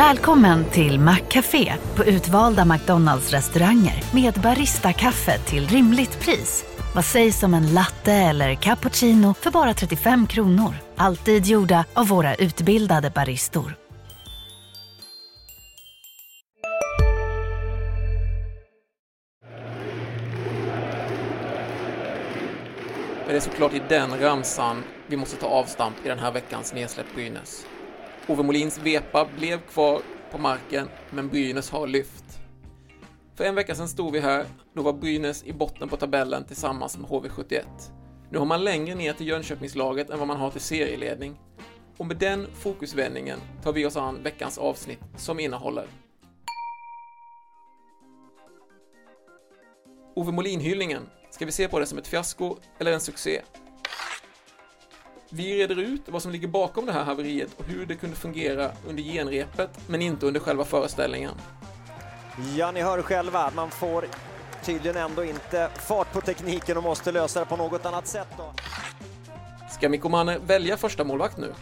Välkommen till Maccafé på utvalda McDonalds restauranger med Baristakaffe till rimligt pris. Vad sägs om en latte eller cappuccino för bara 35 kronor? Alltid gjorda av våra utbildade baristor. Men det är såklart i den ramsan vi måste ta avstamp i den här veckans nedsläpp Brynäs. Ove Molins vepa blev kvar på marken, men Brynäs har lyft. För en vecka sedan stod vi här, då var Brynäs i botten på tabellen tillsammans med HV71. Nu har man längre ner till Jönköpingslaget än vad man har till serieledning. Och med den fokusvändningen tar vi oss an veckans avsnitt som innehåller Ove Molin-hyllningen. Ska vi se på det som ett fiasko eller en succé? Vi reder ut vad som ligger bakom det här haveriet och hur det kunde fungera under genrepet, men inte under själva föreställningen. Ja, ni hör själva, man får tydligen ändå inte fart på tekniken och måste lösa det på något annat sätt då. Ska Mikko Manne välja första målvakt nu?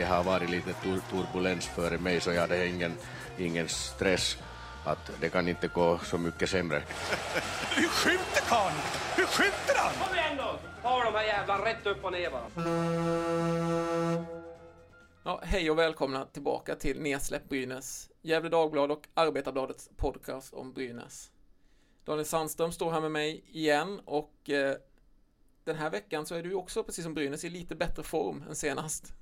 Det har varit lite tur turbulens före mig så jag hade ingen, ingen stress att det kan inte gå så mycket sämre. Hur skjuter karln? Hur skjuter han? Kom igen då! Ta de här jävlarna rätt upp och ner bara. Ja, hej och välkomna tillbaka till Nedsläpp Brynäs, Gefle Dagblad och Arbetarbladets podcast om Brynäs. Daniel Sandström står här med mig igen och eh, den här veckan så är du också, precis som Brynäs, i lite bättre form än senast.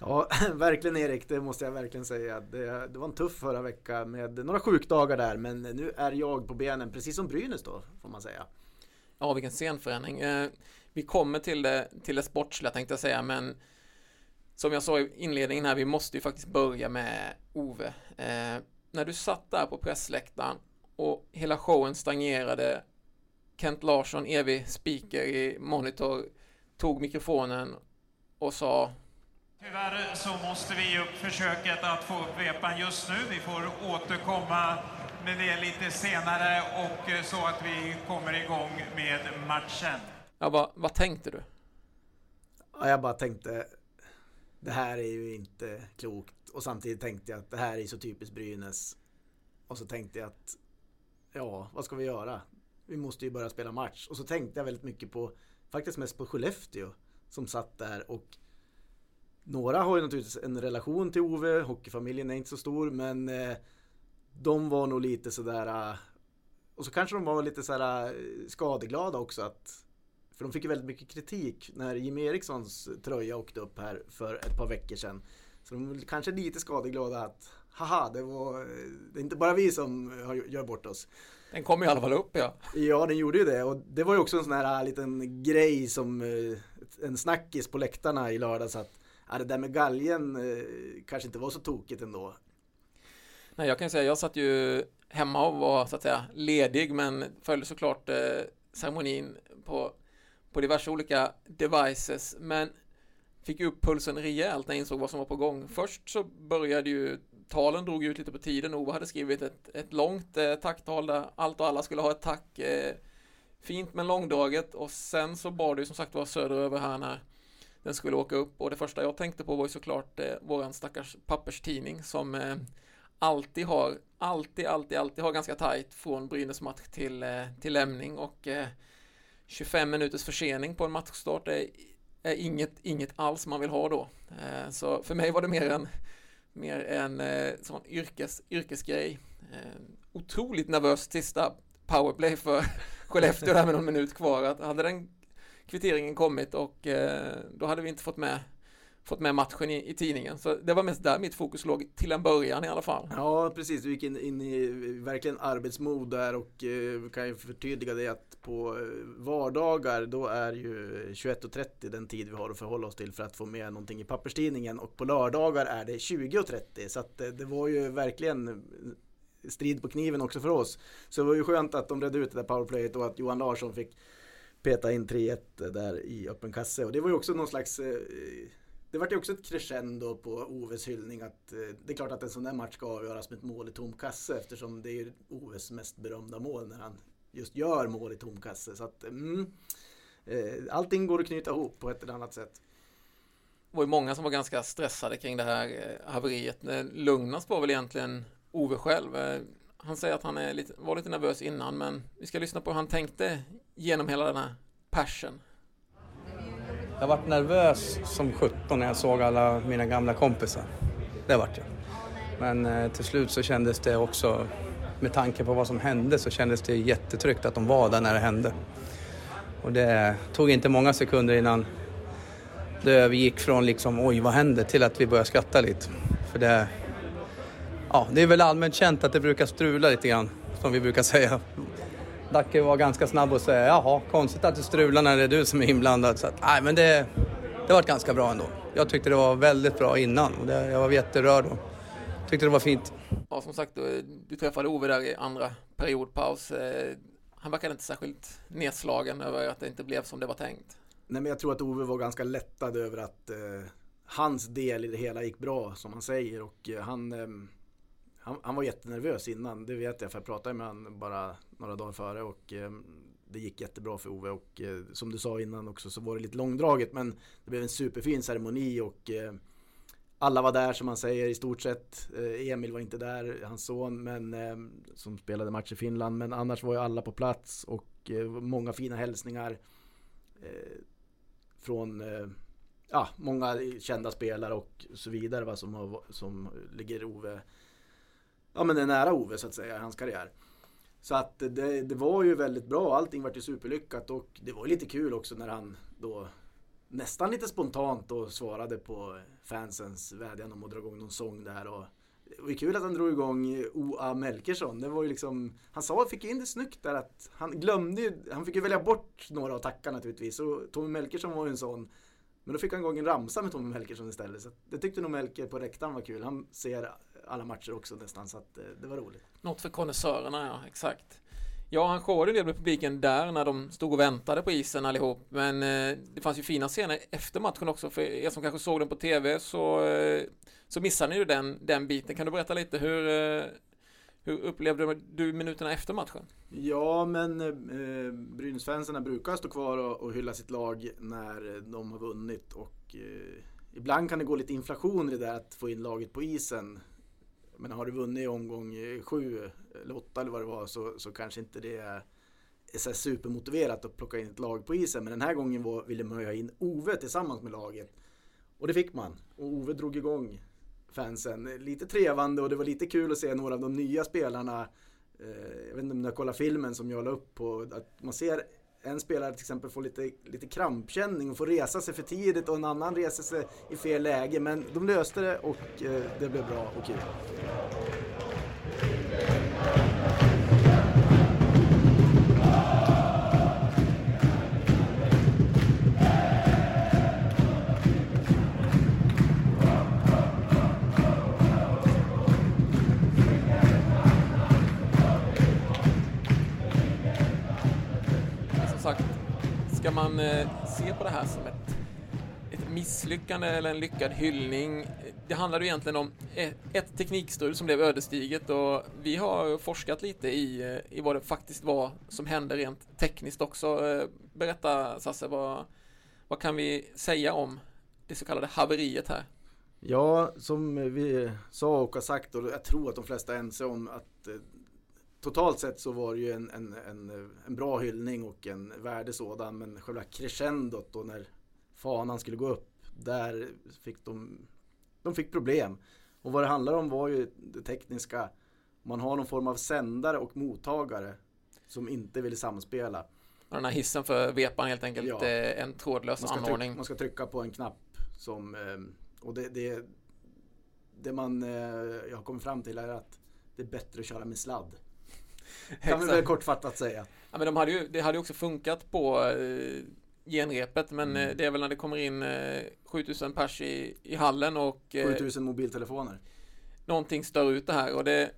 Ja, verkligen Erik, det måste jag verkligen säga. Det, det var en tuff förra vecka med några sjukdagar där, men nu är jag på benen, precis som Brynäs då, får man säga. Ja, vilken scenförändring. Eh, vi kommer till det, till det sportsliga tänkte jag säga, men som jag sa i inledningen här, vi måste ju faktiskt börja med Ove. Eh, när du satt där på pressläktaren och hela showen stagnerade, Kent Larsson, evig speaker i monitor, tog mikrofonen och sa Tyvärr så måste vi ge upp försöket att få upp vepan just nu. Vi får återkomma med det lite senare och eh, så att vi kommer igång med matchen. Ja, vad, vad tänkte du? Ja, jag bara tänkte, det här är ju inte klokt. Och samtidigt tänkte jag att det här är så typiskt Brynäs. Och så tänkte jag att, ja, vad ska vi göra? Vi måste ju börja spela match. Och så tänkte jag väldigt mycket på, faktiskt mest på Skellefteå som satt där och några har ju naturligtvis en relation till Ove, hockeyfamiljen är inte så stor men eh, de var nog lite sådär eh, och så kanske de var lite sådär eh, skadeglada också att för de fick ju väldigt mycket kritik när Jimmy Erikssons tröja åkte upp här för ett par veckor sedan. Så de är kanske lite skadeglada att haha, det var det är inte bara vi som gör bort oss. Den kom i alla fall upp ja. Ja, den gjorde ju det och det var ju också en sån här liten grej som en snackis på läktarna i lördags att ja, det där med galgen eh, kanske inte var så tokigt ändå. Nej, jag kan ju säga, jag satt ju hemma och var så att säga ledig, men följde såklart eh, ceremonin på, på diverse olika devices, men fick upp pulsen rejält när jag insåg vad som var på gång. Först så började ju talen drog ut lite på tiden. Ove hade skrivit ett, ett långt eh, tacktal där allt och alla skulle ha ett tack. Eh, fint men långdraget och sen så bar det ju som sagt var söderöver här när den skulle åka upp och det första jag tänkte på var ju såklart eh, våran stackars papperstidning som eh, alltid har, alltid, alltid, alltid har ganska tajt från Brynäs match till, eh, till lämning och eh, 25 minuters försening på en matchstart är, är inget, inget alls man vill ha då. Eh, så för mig var det mer en, mer en eh, sån yrkes, yrkesgrej. Eh, otroligt nervös sista powerplay för Skellefteå där med någon minut kvar. Att hade den kvitteringen kommit och eh, då hade vi inte fått med fått med matchen i, i, tidningen. Så det var mest där mitt fokus låg till en början i alla fall. Ja, precis. Du gick in, in i eh, verkligen arbetsmod där och eh, kan ju förtydliga det att på eh, vardagar då är ju 21.30 den tid vi har att förhålla oss till för att få med någonting i papperstidningen och på lördagar är det 20.30 så att eh, det var ju verkligen strid på kniven också för oss. Så det var ju skönt att de redde ut det där powerplayet och att Johan Larsson fick peta in 3-1 där i öppen kasse och det var ju också någon slags eh, det vart ju också ett crescendo på Oves hyllning att eh, det är klart att en sån där match ska avgöras med ett mål i tom kasse eftersom det är Oves mest berömda mål när han just gör mål i tom kasse. Så att, mm, eh, allting går att knyta ihop på ett eller annat sätt. Det var ju många som var ganska stressade kring det här haveriet. Lugnast var väl egentligen Ove själv. Han säger att han är lite, var lite nervös innan, men vi ska lyssna på hur han tänkte genom hela den här passion. Jag varit nervös som 17 när jag såg alla mina gamla kompisar. Det vart jag. Men eh, till slut så kändes det också, med tanke på vad som hände, så kändes det jättetryggt att de var där när det hände. Och det tog inte många sekunder innan det övergick från liksom oj vad hände till att vi började skratta lite. För det, ja, det är väl allmänt känt att det brukar strula lite grann, som vi brukar säga. Dacke var ganska snabb och säga jaha, konstigt att det strular när det är du som är inblandad. Så att, nej, men det, det var ganska bra ändå. Jag tyckte det var väldigt bra innan och det, jag var jätterörd och tyckte det var fint. Ja, som sagt, du träffade Ove där i andra periodpaus. Eh, han verkade inte särskilt nedslagen över att det inte blev som det var tänkt. Nej, men jag tror att Ove var ganska lättad över att eh, hans del i det hela gick bra, som han säger. Och eh, han, eh, han, han, var jättenervös innan, det vet jag, för jag pratade med honom bara några dagar före. Och eh, det gick jättebra för Ove. Och eh, som du sa innan också så var det lite långdraget, men det blev en superfin ceremoni. och eh, alla var där som man säger i stort sett. Eh, Emil var inte där, hans son, men, ehm, som spelade match i Finland. Men annars var ju alla på plats och eh, många fina hälsningar eh, från eh, ja, många kända spelare och så vidare va, som, har, som ligger Ove, ja men är nära Ove så att säga i hans karriär. Så att det, det var ju väldigt bra, allting var ju superlyckat och det var ju lite kul också när han då nästan lite spontant då svarade på fansens vädjan om att dra igång någon sång där och det var ju kul att han drog igång O.A. Melkersson. Det var ju liksom, han sa, fick in det snyggt där att han glömde ju, han fick ju välja bort några att tacka naturligtvis. Och Tommy Melkersson var ju en sån. Men då fick han igång en ramsa med Tommy Melkersson istället. Så det tyckte nog Melker på räktan var kul. Han ser alla matcher också nästan så att eh, det var roligt. Något för konnässörerna ja, exakt. Ja, han showade en del med publiken där när de stod och väntade på isen allihop. Men eh, det fanns ju fina scener efter matchen också. För er som kanske såg den på TV så, eh, så missade ni ju den, den biten. Kan du berätta lite hur, eh, hur upplevde du minuterna efter matchen? Ja, men eh, Brynäsfansen brukar stå kvar och, och, hylla sitt lag när de har vunnit. Och eh, ibland kan det gå lite inflation i det där att få in laget på isen. Men har du vunnit i omgång eh, sju eller åtta eller vad det var så, så kanske inte det är, så supermotiverat att plocka in ett lag på isen. Men den här gången var, ville man ha in Ove tillsammans med laget. Och det fick man. Och Ove drog igång fansen. Lite trevande och det var lite kul att se några av de nya spelarna. Eh, jag vet inte om ni har kollat filmen som jag la upp på. Att man ser en spelare till exempel får lite, lite krampkänning och får resa sig för tidigt och en annan reser sig i fel läge. Men de löste det och eh, det blev bra och kul. Man se på det här som ett, ett misslyckande eller en lyckad hyllning? Det handlade egentligen om ett, teknikstrul som blev ödesdigert och vi har forskat lite i, eh, i vad det faktiskt var som hände rent tekniskt också. Eh, berätta Sasse, vad, vad kan vi säga om det så kallade haveriet här? Ja, som vi sa och har sagt och jag tror att de flesta är ense om att totalt sett så var det ju en, en, en, en, bra hyllning och en värdig sådan. Men själva crescendot då när fanan skulle gå upp, där fick de, de fick problem. Och vad det handlar om var ju det tekniska. Man har någon form av sändare och mottagare som inte vill samspela. Den här hissen för vepan helt enkelt, ja. en trådlös man anordning. Trycka, man ska trycka på en knapp som, ehm, och det, det, det man, eh, jag har kommit fram till är att det är bättre att köra med sladd. Kan vi väl kortfattat säga. Ja, men de hade ju, det hade ju också funkat på eh, genrepet men mm. Eh, det är väl när det kommer in eh, 7000 pers i, i hallen och eh, 7000 mobiltelefoner. Någonting stör ut det här och det,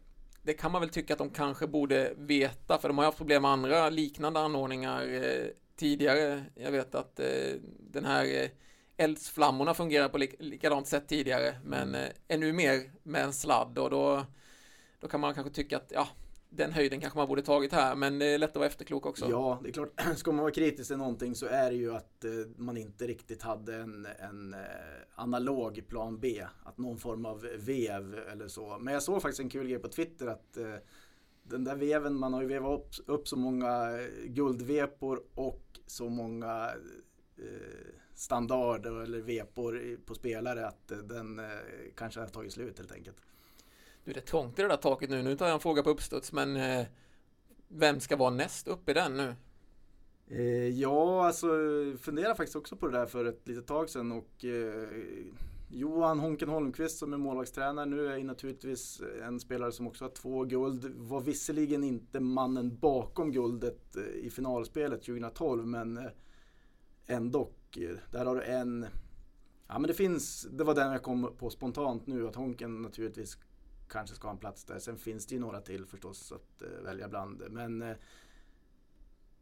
det kan man väl tycka att de kanske borde veta för de har haft problem med andra liknande anordningar eh, tidigare. Jag vet att eh, den här eldsflammorna fungerar på lik likadant sätt tidigare, men Mm. eh, ännu mer med en sladd och då, då kan man kanske tycka att ja, den höjden kanske man borde tagit här, men det är lätt att vara efterklok också. Ja, det är klart. Ska man vara kritisk till någonting så är det ju att eh, man inte riktigt hade en, en eh, analog plan B. Att någon form av vev eller så. Men jag såg faktiskt en kul grej på Twitter att eh, den där veven, man har ju vevat upp, upp så många guldvepor och så många eh, standarder eller vepor på spelare att den eh, kanske har tagit slut helt enkelt. Du, det är trångt i det där taket nu. Nu tar jag en fråga på uppstuds, men eh, vem ska vara näst upp i den nu? Eh, ja, alltså funderar faktiskt också på det där för ett litet tag sedan och eh, Johan Honken Holmqvist som är målvaktstränare nu är naturligtvis en spelare som också har två guld. Var visserligen inte mannen bakom guldet eh, i finalspelet 2012 men eh, ändå. eh, Där har du en Ja men det finns, det var den jag kom på spontant nu att Honken naturligtvis kanske ska ha en plats där. Sen finns det ju några till förstås att eh, välja bland. Men eh,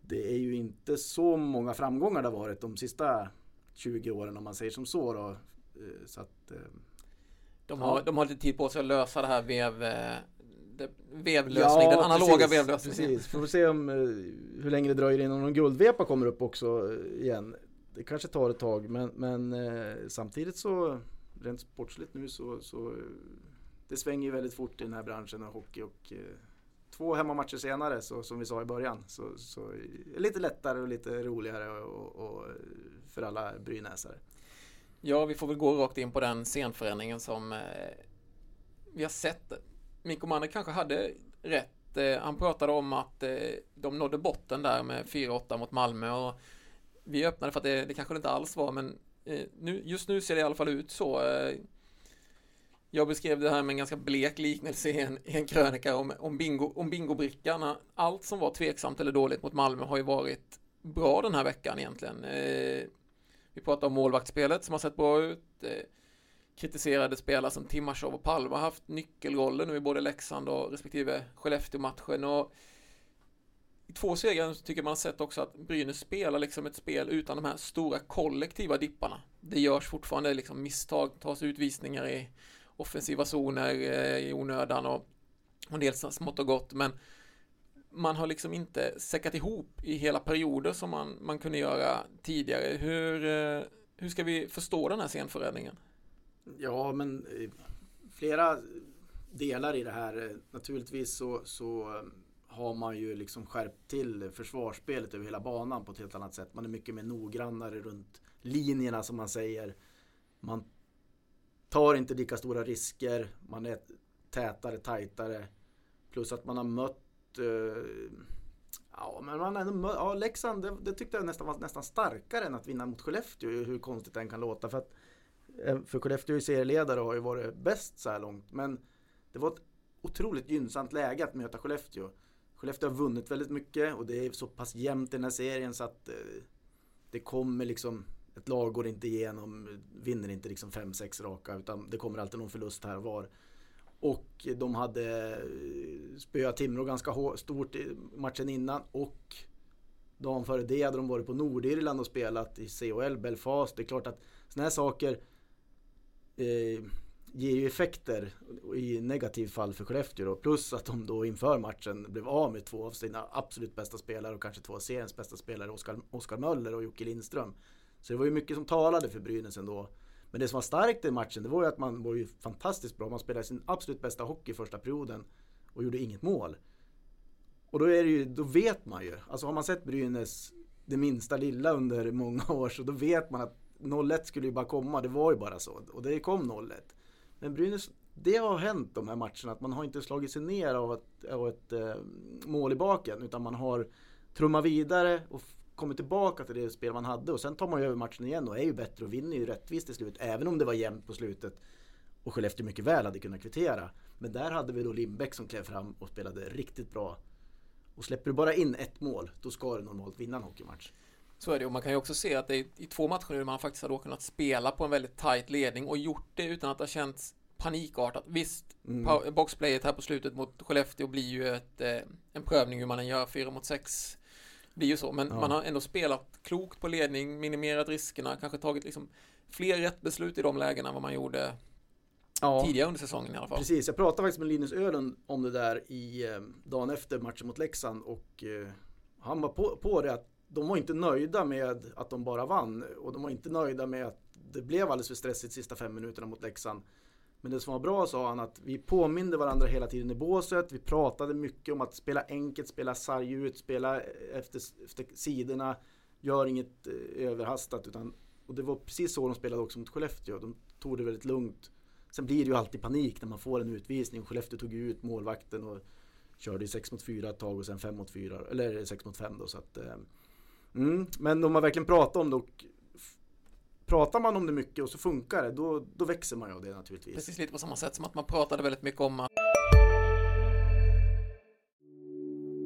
det är ju inte så många framgångar det har varit de sista 20 åren om man säger som så. Då. Eh, Så att, De Ja. har, de har lite tid på sig att lösa det här vev, vevlösning, den analoga precis, vevlösningen. Precis, får vi se om, hur länge det dröjer innan någon guldvepa kommer upp också igen. Det kanske tar ett tag men, men samtidigt så rent sportsligt nu så, så det svänger ju väldigt fort i den här branschen och hockey och eh, två hemmamatcher senare så som vi sa i början så, så lite lättare och lite roligare och, och, för alla brynäsare. Ja, vi får väl gå rakt in på den scenförändringen som eh, vi har sett. Mikko Manne kanske hade rätt. Eh, han pratade om att eh, de nådde botten där med 4-8 mot Malmö och vi öppnade för att det, det kanske det inte alls var, men eh, nu, just nu ser det i alla fall ut så. Eh, jag beskrev det här med en ganska blek liknelse i en, i en krönika om, om, bingo, om bingobrickan. Allt som var tveksamt eller dåligt mot Malmö har ju varit bra den här veckan egentligen. Eh, vi pratar om målvaktsspelet som har sett bra ut. Eh, kritiserade spelare som Timashov och Palma har haft nyckelroller nu i både Leksand och respektive Skellefteå-matchen. Och I två segrar tycker man har sett också att Brynäs spelar liksom ett spel utan de här stora kollektiva dipparna. Det görs fortfarande liksom misstag, tas utvisningar i offensiva zoner eh, i onödan och, och en del smått och gott. Men man har liksom inte säckat ihop i hela perioder som man, man kunde göra tidigare. Hur, eh, hur ska vi förstå den här scenförändringen? Ja, men eh, flera delar i det här. Naturligtvis så, så har man ju liksom skärpt till försvarsspelet över hela banan på ett helt annat sätt. Man är mycket mer noggrannare runt linjerna som man säger. Man tar inte lika stora risker. Man är tätare, tajtare. Plus att man har mött eh, Ja, men man har ändå mött, ja, Leksand, det, det tyckte jag nästan var nästan starkare än att vinna mot Skellefteå, hur konstigt det än kan låta. För att eh, För Skellefteå är serieledare och har ju varit bäst så här långt. Men det var ett otroligt gynnsamt läge att möta Skellefteå. Skellefteå har vunnit väldigt mycket och det är så pass jämnt i den här serien så att eh, det kommer liksom ett lag går inte igenom, vinner inte liksom 5-6 raka utan det kommer alltid någon förlust här och var. Och de hade eh, spöat Timrå ganska stort i matchen innan och dagen före det hade de varit på Nordirland och spelat i CHL, Belfast. Det är klart att sådana här saker eh, ger ju effekter i negativ fall för Skellefteå då. Plus att de då inför matchen blev av med två av sina absolut bästa spelare och kanske två av seriens bästa spelare, Oskar, Oskar Möller och Jocke Lindström. Så det var ju mycket som talade för Brynäs ändå. Men det som var starkt i matchen, det var ju att man var ju fantastiskt bra. Man spelade sin absolut bästa hockey första perioden och gjorde inget mål. Och då är det ju, då vet man ju. Alltså har man sett Brynäs det minsta lilla under många år så då vet man att 0-1 skulle ju bara komma. Det var ju bara så. Och det kom 0-1. Men Brynäs, det har hänt de här matcherna att man har inte slagit sig ner av ett, av ett eh, mål i baken utan man har trummat vidare och kommit tillbaka till det spel man hade och sen tar man ju över matchen igen och är ju bättre och vinner ju rättvist till slut även om det var jämnt på slutet och Skellefteå mycket väl hade kunnat kvittera. Men där hade vi då Lindbäck som klev fram och spelade riktigt bra. Och släpper du bara in ett mål, då ska du normalt vinna en hockeymatch. Så är det och man kan ju också se att det är i två matcher nu man faktiskt har kunnat spela på en väldigt tight ledning och gjort det utan att det har känts panikartat. Visst, Mm. boxplayet här på slutet mot Skellefteå blir ju ett, eh, en prövning hur man än gör, fyra mot sex blir ju så, men Ja. man har ändå spelat klokt på ledning, minimerat riskerna, kanske tagit liksom fler rätt beslut i de lägena än vad man gjorde Ja. tidigare under säsongen i alla fall. Precis, jag pratade faktiskt med Linus Öhlund om det där i eh, dagen efter matchen mot Leksand och eh, han var på, på det att de var inte nöjda med att de bara vann och de var inte nöjda med att det blev alldeles för stressigt sista fem minuterna mot Leksand. Men det som var bra sa han att vi påminde varandra hela tiden i båset. Vi pratade mycket om att spela enkelt, spela sarg ut, spela efter, efter sidorna. Gör inget eh, överhastat utan och det var precis så de spelade också mot Skellefteå. De tog det väldigt lugnt. Sen blir det ju alltid panik när man får en utvisning. Skellefteå tog ju ut målvakten och körde 6 mot 4 ett tag och sen 5 mot 4, eller 6 mot 5 då. Så att, eh, mm, men de har verkligen pratat om det och pratar man om det mycket och så funkar det, då, då växer man ju av det naturligtvis. Precis lite på samma sätt som att man pratade väldigt mycket om att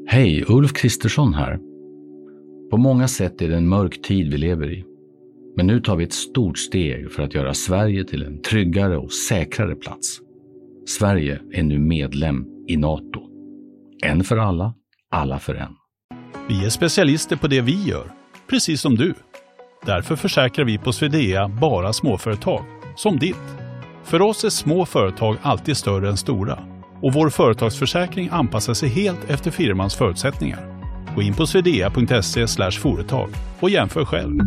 Hej, Ulf Kristersson här. På många sätt är det en mörk tid vi lever i. Men nu tar vi ett stort steg för att göra Sverige till en tryggare och säkrare plats. Sverige är nu medlem i Nato. En för alla, alla för en. Vi är specialister på det vi gör, precis som du. Därför försäkrar vi på Swedea bara småföretag, som ditt. För oss är små företag alltid större än stora och vår företagsförsäkring anpassar sig helt efter firmans förutsättningar. Gå in på swedea.se företag och jämför själv.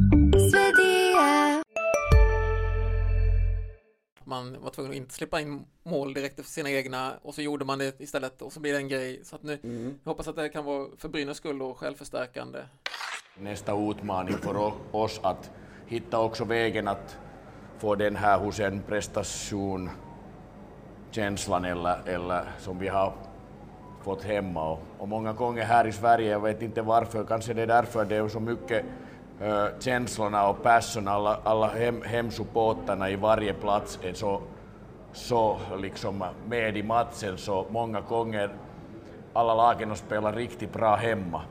man var tvungen att inte släppa in mål direkt efter sina egna och så gjorde man det istället och så blir det en grej. Så att nu, jag hoppas att det kan vara för Brynäs skull och självförstärkande. Nästa utmaning för oss att hitta också vägen att få den här hos en prestation känslan eller, eller som vi har fått hemma. Och, och många gånger här i Sverige, jag vet inte varför, kanske det är därför det är så mycket uh, känslorna och passion, alla, alla hem, hemsupportarna i varje plats är så, så liksom med i matchen så många gånger alla lagen har spelat riktigt bra hemma.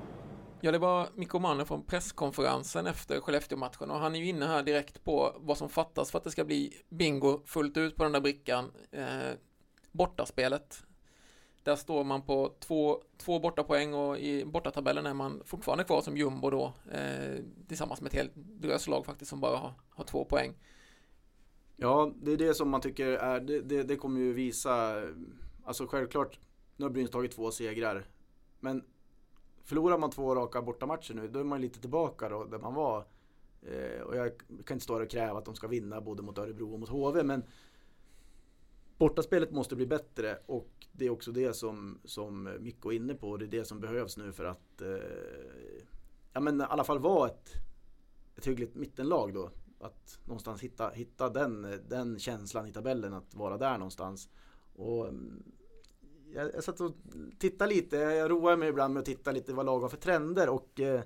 Ja, det var Mikko Manner från presskonferensen efter Skellefteå-matchen och han är ju inne här direkt på vad som fattas för att det ska bli bingo fullt ut på den där brickan. Eh, bortaspelet. Där står man på två, två bortapoäng och i bortatabellen är man fortfarande kvar som jumbo då eh, tillsammans med ett helt dröslag faktiskt som bara har, har två poäng. Ja, det är det som man tycker är, det, det, det kommer ju visa, alltså självklart, nu har Brynäs tagit två segrar. Men förlorar man två raka bortamatcher nu, då är man lite tillbaka då där man var. Eh, och jag kan inte stå här och kräva att de ska vinna både mot Örebro och mot HV, men bortaspelet måste bli bättre och det är också det som, som Mikko är inne på och det är det som behövs nu för att eh, ja men i alla fall vara ett, ett hyggligt mittenlag då. Att någonstans hitta, hitta den, den känslan i tabellen att vara där någonstans. Och mm, jag, jag satt och tittade lite, jag roar mig ibland med att titta lite vad lag har för trender och eh,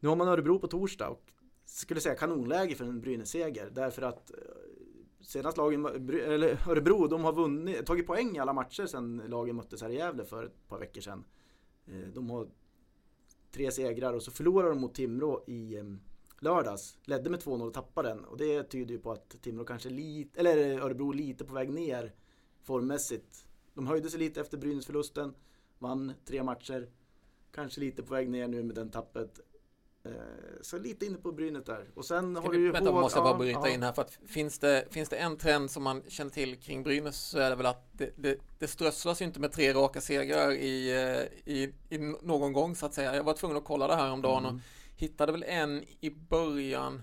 nu har man Örebro på torsdag och skulle säga kanonläge för en Brynäs-seger därför att eh, senast lagen, eller Örebro, de har vunnit, tagit poäng i alla matcher sedan lagen möttes här i Gävle för ett par veckor sedan. Eh, De har tre segrar och så förlorar de mot Timrå i eh, lördags. Ledde med 2-0 och tappade den och det tyder ju på att Timrå kanske lite, eller Örebro lite på väg ner formmässigt. De höjde sig lite efter Brynäs-förlusten, vann tre matcher. Kanske lite på väg ner nu med den tappet. Eh, Så lite inne på Brynäs där. Och sen har vi, du ju vänta, H- måste jag bara bryta ja. in här för att finns det, finns det en trend som man känner till kring Brynäs så är det väl att det, det, det strösslas inte med tre raka segrar i, eh, i, i någon gång så att säga. Jag var tvungen att kolla det här om dagen Mm. och hittade väl en i början,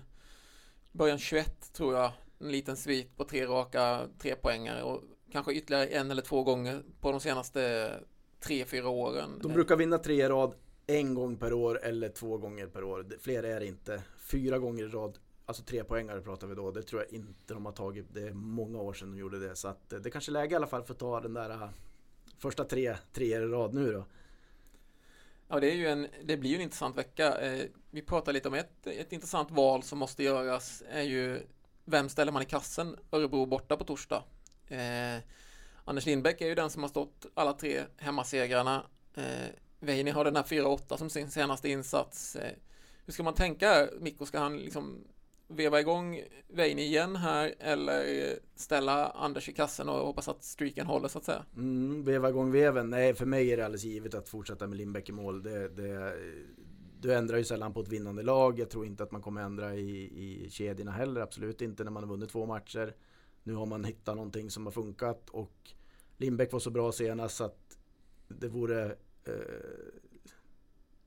början 21 tror jag, en liten svit på tre raka trepoängare och kanske ytterligare en eller två gånger på de senaste tre, fyra åren. De brukar vinna tre i rad en gång per år eller två gånger per år. Fler är det inte. Fyra gånger i rad, alltså tre poängare pratar vi då. Det tror jag inte de har tagit. Det är många år sedan de gjorde det. Så att eh, det kanske är läge i alla fall för att ta den där eh, första tre, tre i rad nu då. Ja, det, är ju en, det blir ju en intressant vecka. Eh, vi pratar lite om ett, ett intressant val som måste göras är ju vem ställer man i kassen? Örebro borta på torsdag. Eh, Anders Lindbäck är ju den som har stått alla tre hemmasegrarna. Eh, Veini har den här 4-8 som sin senaste insats. Eh, hur ska man tänka? Mikko, ska han liksom veva igång Veini igen här eller ställa Anders i kassen och hoppas att streaken håller så att säga? Mm, veva igång veven. Nej, för mig är det alldeles givet att fortsätta med Lindbäck i mål. Det, det, du ändrar ju sällan på ett vinnande lag. Jag tror inte att man kommer ändra i, i kedjorna heller. Absolut inte när man har vunnit två matcher. Nu har man hittat någonting som har funkat och Lindbäck var så bra senast så att det vore eh,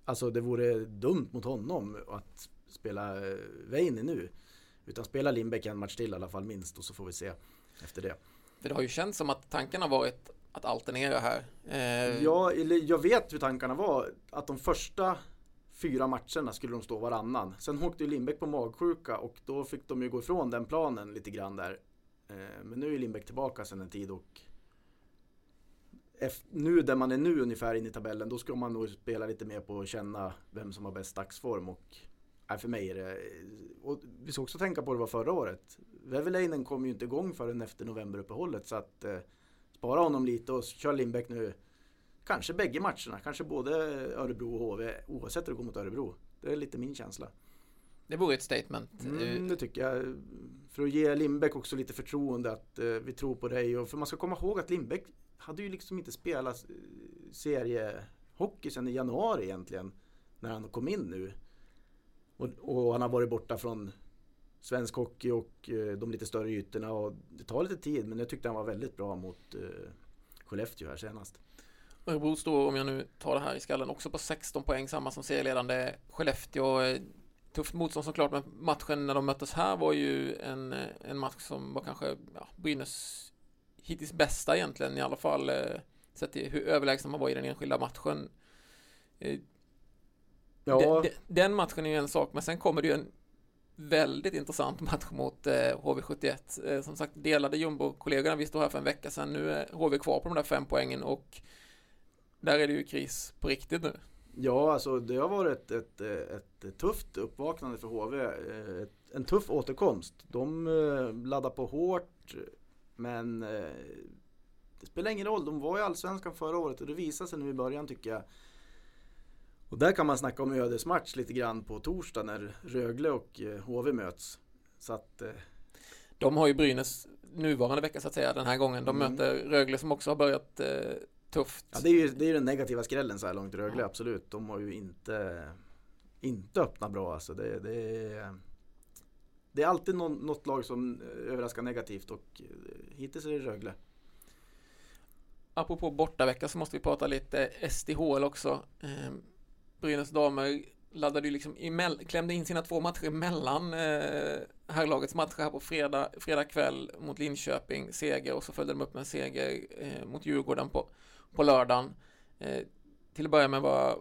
Alltså det vore dumt mot honom att spela eh, Veini nu. Utan spela Lindbäck en match till i alla fall minst och så får vi se efter det. För det har ju känts som att tanken har varit att alternera här. Eh... Ja, jag vet hur tankarna var. Att de första fyra matcherna skulle de stå varannan. Sen åkte ju Lindbäck på magsjuka och då fick de ju gå ifrån den planen lite grann där. Eh, men nu är Lindbäck tillbaka sedan en tid och nu där man är nu ungefär in i tabellen då ska man nog spela lite mer på att känna vem som har bäst dagsform och Nej, för mig är det... Och vi ska också tänka på det var förra året. Väverleinen kom ju inte igång förrän efter novemberuppehållet så att eh, spara honom lite och kör Lindbäck nu. Kanske bägge matcherna, kanske både Örebro och HV oavsett hur det går mot Örebro. Det är lite min känsla. Det vore ett statement. Mm, det tycker jag. För att ge Lindbäck också lite förtroende att eh, vi tror på dig. Och för man ska komma ihåg att Lindbäck hade ju liksom inte spelat eh, seriehockey sedan i januari egentligen. När han kom in nu. Och, och, han har varit borta från svensk hockey och eh, de lite större ytorna. Och det tar lite tid men jag tyckte han var väldigt bra mot eh, Skellefteå här senast. Örebro står, om jag nu tar det här i skallen, också på 16 poäng, samma som serieledande Skellefteå. Tufft motstånd såklart, men matchen när de möttes här var ju en, en match som var kanske ja, Brynäs hittills bästa egentligen, i alla fall eh, sett till hur överlägsen man var i den enskilda matchen. Eh, Ja. De, de, den matchen är ju en sak, men sen kommer det ju en väldigt intressant match mot eh, HV71. Eh, som sagt, delade jumbo-kollegorna. Vi stod här för en vecka sedan. Nu är HV kvar på de där fem poängen och där är det ju kris på riktigt nu. Ja, alltså det har varit ett, ett, ett tufft uppvaknande för HV. Eh, ett, en tuff återkomst. De eh, laddar på hårt, men eh, det spelar ingen roll. De var i Allsvenskan förra året och det visade sig nu i början tycker jag. Och där kan man snacka om ödesmatch lite grann på torsdag när Rögle och HV möts. Så att. De har ju Brynäs nuvarande vecka så att säga den här gången. De mm. möter Rögle som också har börjat eh, tufft. Ja, det är ju det är den negativa skrällen så här långt, Rögle ja. absolut. De har ju inte, inte öppnat bra alltså. Det, det, är, det är alltid någon, något lag som överraskar negativt och eh, hittills är det Rögle. Apropå bortavecka så måste vi prata lite SDHL också. Eh, Brynäs damer laddade ju liksom emell, klämde in sina två matcher mellan eh, herrlagets matcher här på fredag, fredag kväll mot Linköping, seger och så följde de upp med en seger eh, mot Djurgården på, på lördagen. Eh, till att börja med, vad,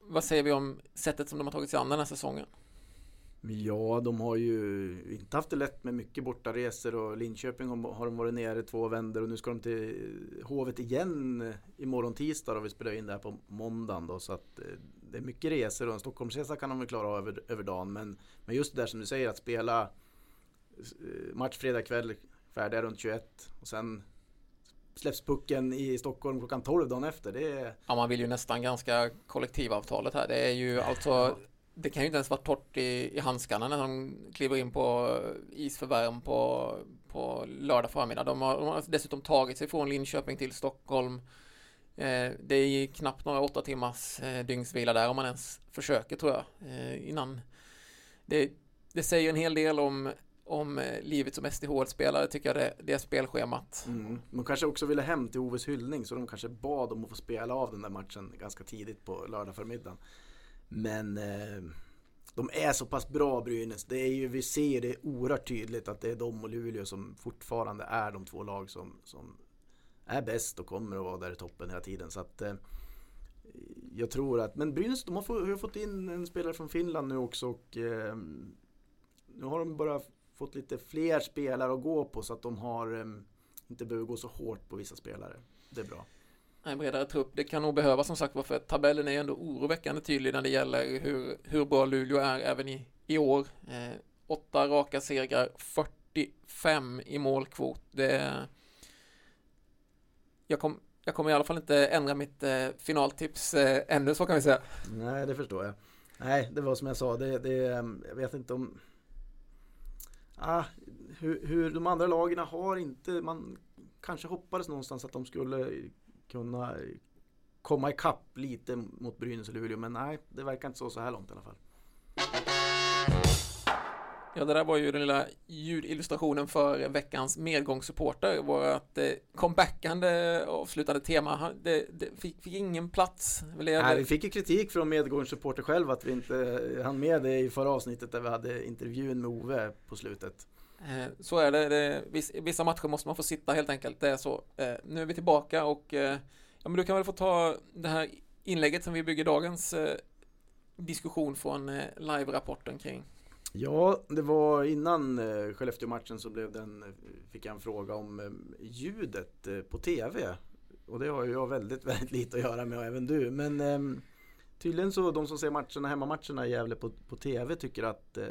vad säger vi om sättet som de har tagit sig an den här säsongen? Ja, de har ju inte haft det lätt med mycket bortaresor och Linköping har de varit nere två vändor och nu ska de till Hovet igen imorgon tisdag och vi spelar in det här på måndagen då så att eh, det är mycket resor och en Stockholmsresa kan de väl klara av över, över dagen men, men just det där som du säger att spela eh, match fredag kväll färdiga runt 21 och sen släpps pucken i Stockholm klockan 12 dagen efter. Det är... Ja, man vill ju nästan ganska kollektivavtalet här. Det är ju alltså det kan ju inte ens vara torrt i, i handskarna när de kliver in på isförvärm på, på lördag förmiddag. De har, de har dessutom tagit sig från Linköping till Stockholm. Eh, det är knappt några åtta timmars eh, dygnsvila där om man ens försöker tror jag eh, innan. Det, det säger en hel del om om eh, livet som SDHL-spelare tycker jag det, det är spelschemat. Mm. De kanske också ville hem till Oves hyllning så de kanske bad om att få spela av den där matchen ganska tidigt på lördag förmiddagen. Men eh, de är så pass bra Brynäs. Det är ju, vi ser det oerhört tydligt att det är de och Luleå som fortfarande är de två lag som, som är bäst och kommer att vara där i toppen hela tiden. Så att, eh, jag tror att, men Brynäs de har, få, har fått in en spelare från Finland nu också och eh, nu har de bara fått lite fler spelare att gå på så att de har inte behöver gå så hårt på vissa spelare. Det är bra en bredare trupp. Det kan nog behövas som sagt för tabellen är ändå oroväckande tydlig när det gäller hur, hur bra Luleå är även i, i år. Eh, åtta raka segrar, 45 i målkvot. Det, jag, kom, jag kommer i alla fall inte ändra mitt eh, finaltips eh, ännu, så kan vi säga. Nej, det förstår jag. Nej, det var som jag sa, det, det jag vet inte om ah, hur, hur de andra lagen har inte, man kanske hoppades någonstans att de skulle kunna komma ikapp lite mot Brynäs och Luleå. Men nej, det verkar inte så så här långt i alla fall. Ja, det där var ju den lilla ljudillustrationen för veckans medgångssupporter. Vårt eh, comebackande avslutande tema. Det, det fick, fick, ingen plats. Nej, vi fick ju kritik från medgångssupporter själv att vi inte hann med det i förra avsnittet där vi hade intervjun med Ove på slutet. Eh, så är det. det vissa matcher måste man få sitta helt enkelt. Det är så. Eh, nu är vi tillbaka och ja, men du kan väl få ta det här inlägget som vi bygger dagens diskussion från live-rapporten kring. Ja, det var innan eh, Skellefteå-matchen så blev den, eh, fick jag en fråga om eh, ljudet på TV. Och det har ju jag väldigt, väldigt lite att göra med och även du. Men ehm, Tydligen så de som ser matcherna, hemmamatcherna i Gävle på, på TV tycker att eh,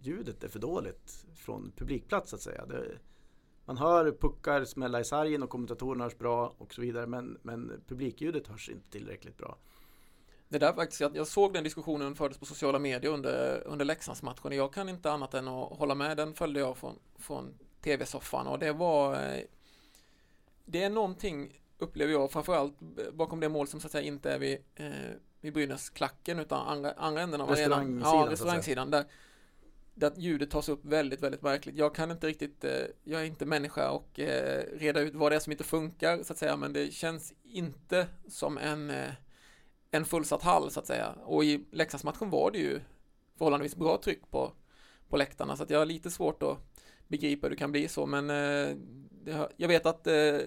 ljudet är för dåligt från publikplats så att säga. Det, man hör puckar smälla i sargen och kommentatorerna hörs bra och så vidare men, men publikljudet hörs inte tillräckligt bra. Det där faktiskt, jag såg den diskussionen fördes på sociala medier under, under Leksandsmatchen och jag kan inte annat än att hålla med. Den följde jag från, från tv-soffan och det var eh, det är någonting upplever jag framförallt bakom det mål som så att säga inte är vid eh, vid Brynäs-klacken utan andra, andra änden av arenan. Ja, restaurangsidan. Där, där ljudet tas upp väldigt, väldigt märkligt. Jag kan inte riktigt, eh, jag är inte människa och eh, reda ut vad det är som inte funkar så att säga, men det känns inte som en, eh, en fullsatt hall så att säga. Och i Leksandsmatchen var det ju förhållandevis bra tryck på, på läktarna så att jag har lite svårt att begripa hur det kan bli så, men eh, det, jag vet att eh,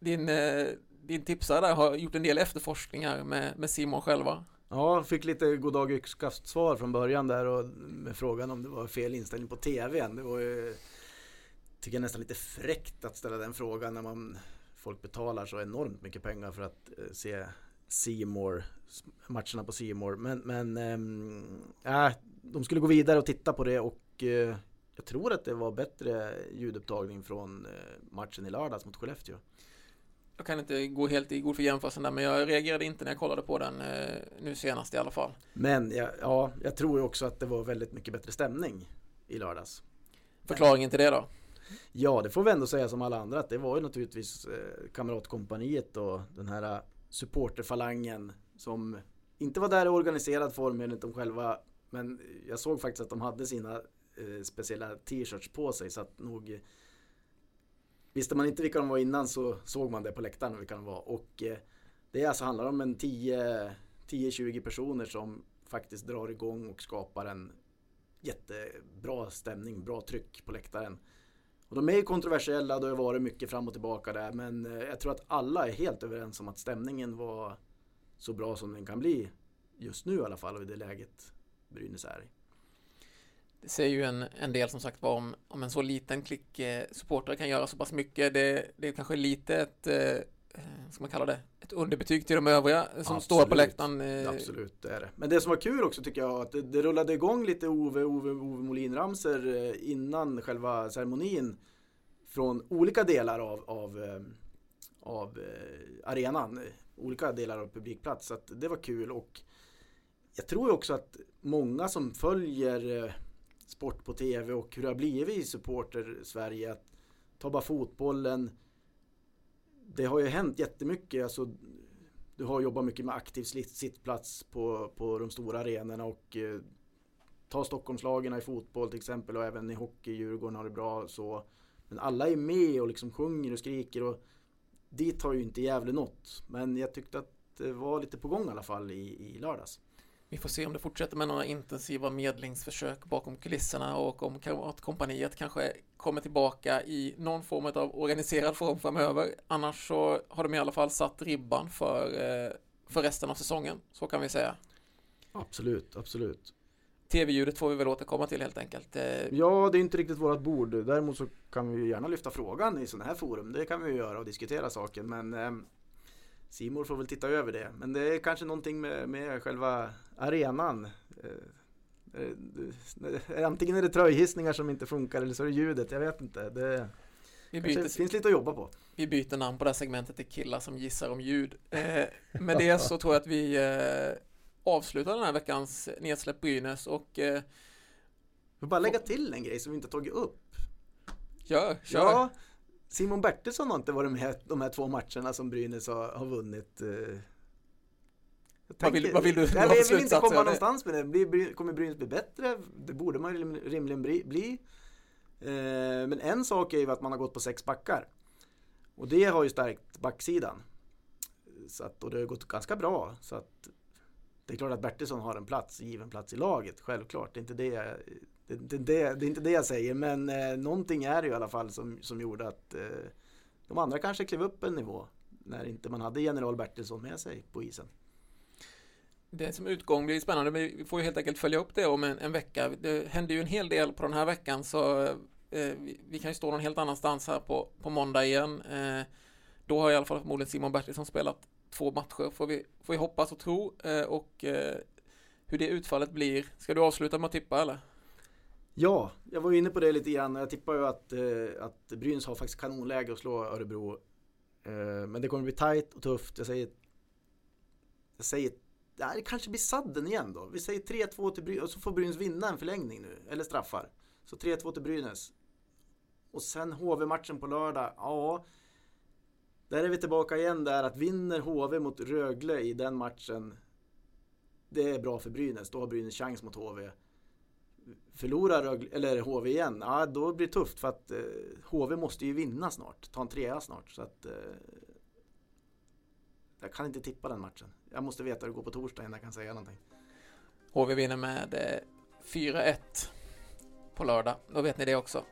din eh, din tipsare där har gjort en del efterforskningar med, med Simon själva. Ja, fick lite goddag yxkast svar från början där och med frågan om det var fel inställning på tvn. Det var ju, tycker jag nästan lite fräckt att ställa den frågan när man folk betalar så enormt mycket pengar för att eh, se Seymour, matcherna på Seymour. Men, men äh, de skulle gå vidare och titta på det och äh, jag tror att det var bättre ljudupptagning från äh, matchen i lördags mot Skellefteå jag kan inte gå helt i god för jämförelsen där, men jag reagerade inte när jag kollade på den eh, nu senast i alla fall. Men ja, ja, jag tror också att det var väldigt mycket bättre stämning i lördags. Förklaringen till det då? Ja, det får vi ändå säga som alla andra att det var ju naturligtvis eh, kamratkompaniet och den här eh, supporterfalangen som inte var där i organiserad form enligt dem själva. Men jag såg faktiskt att de hade sina eh, speciella t-shirts på sig så att nog Visste man inte vilka de var innan så såg man det på läktaren vilka de var. Och eh, det alltså handlar om en 10-20 personer som faktiskt drar igång och skapar en jättebra stämning, bra tryck på läktaren. Och de är kontroversiella, det har varit mycket fram och tillbaka där men eh, jag tror att alla är helt överens om att stämningen var så bra som den kan bli just nu i alla fall och i det läget Brynäs är i det säger ju en, en del som sagt var om, om en så liten klick eh, supportrar kan göra så pass mycket. Det, det är kanske lite ett, eh, eh ska man kalla det, ett underbetyg till de övriga som Absolut. står på läktaren. Eh. Absolut, det är det. Men det som var kul också tycker jag att det, det rullade igång lite Ove, Ove, Ove Molin-ramser eh, innan själva ceremonin från olika delar av, av, eh, av arenan, olika delar av publikplats. Så att det var kul och jag tror också att många som följer eh, sport på tv och hur det har blivit i supporter Sverige. Att ta bara fotbollen. Det har ju hänt jättemycket. Alltså, du har jobbat mycket med aktiv sittplats på, på de stora arenorna och eh, ta Stockholmslagen i fotboll till exempel och även i hockey, Djurgården har det bra så. Men alla är med och liksom sjunger och skriker och dit har ju inte Gävle nått. Men jag tyckte att det var lite på gång i alla fall i, i lördags. Vi får se om det fortsätter med några intensiva medlingsförsök bakom kulisserna och om Kamratkompaniet kanske kommer tillbaka i någon form av organiserad form framöver. Annars så har de i alla fall satt ribban för, eh, för resten av säsongen, så kan vi säga. Absolut, absolut. TV-ljudet får vi väl återkomma till helt enkelt. Eh, ja, det är inte riktigt vårt bord. Däremot så kan vi gärna lyfta frågan i sådana här forum. Det kan vi göra och diskutera saken. Men ehm, Simor får väl titta över det. Men det är kanske någonting med, med själva arenan. Eh, eh, antingen är det tröjhissningar som inte funkar eller så är det ljudet. Jag vet inte. Det vi byter, finns lite att jobba på. Vi byter namn på det här segmentet till killar som gissar om ljud. Eh, med det så tror jag att vi avslutar den här veckans nedsläpp Brynäs och Jag vill bara lägga till en grej som vi inte tagit upp. Kör, kör. Ja, Simon Bertilsson har inte varit med de här två matcherna som Brynäs har, har vunnit. Eh, Vad vill, vad vill du Nej, jag vill inte slutsatser komma det? någonstans med det. Blir, kommer Brynäs bli bättre? Det borde man rim- rimligen bli. bli. Eh, men en sak är ju att man har gått på sex backar. Och det har ju stärkt backsidan. Så att, och det har gått ganska bra. Så att det är klart att Bertilsson har en plats, given plats i laget, självklart. Det är inte det, jag- det, det, det, det, är inte det jag säger, men eh, någonting är det i alla fall som, som gjorde att eh, de andra kanske klev upp en nivå när inte man hade general Bertilsson med sig på isen. Det som utgång blir spännande, men vi får ju helt enkelt följa upp det om en, en vecka. Det händer ju en hel del på den här veckan så eh, vi, vi kan ju stå någon helt annanstans här på, på måndag igen. Eh, då har i alla fall förmodligen Simon Bertilsson spelat två matcher, får vi, får vi hoppas och tro. Eh, och eh, hur det utfallet blir. Ska du avsluta med att tippa eller? Ja, jag var ju inne på det lite grann. Jag tippar ju att, eh, att Brynäs har faktiskt kanonläge att slå Örebro. Eh, men det kommer bli tajt och tufft. Jag säger... Jag säger... Ja, det kanske blir sadden igen då. Vi säger 3-2 till Brynäs och så får Brynäs vinna en förlängning nu. Eller straffar. Så 3-2 till Brynäs. Och sen HV-matchen på lördag. Ja... Där är vi tillbaka igen där att vinner HV mot Rögle i den matchen. Det är bra för Brynäs. Då har Brynäs chans mot HV förlorar Rögle, eller HV igen, ja då blir det tufft för att eh, HV måste ju vinna snart, ta en trea snart. Så att, eh, jag kan inte tippa den matchen. Jag måste veta hur det går på torsdag innan jag kan säga någonting. HV vinner med eh, 4-1 på lördag. Då vet ni det också.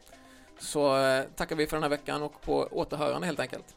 Så eh, tackar vi för den här veckan och på återhörande helt enkelt.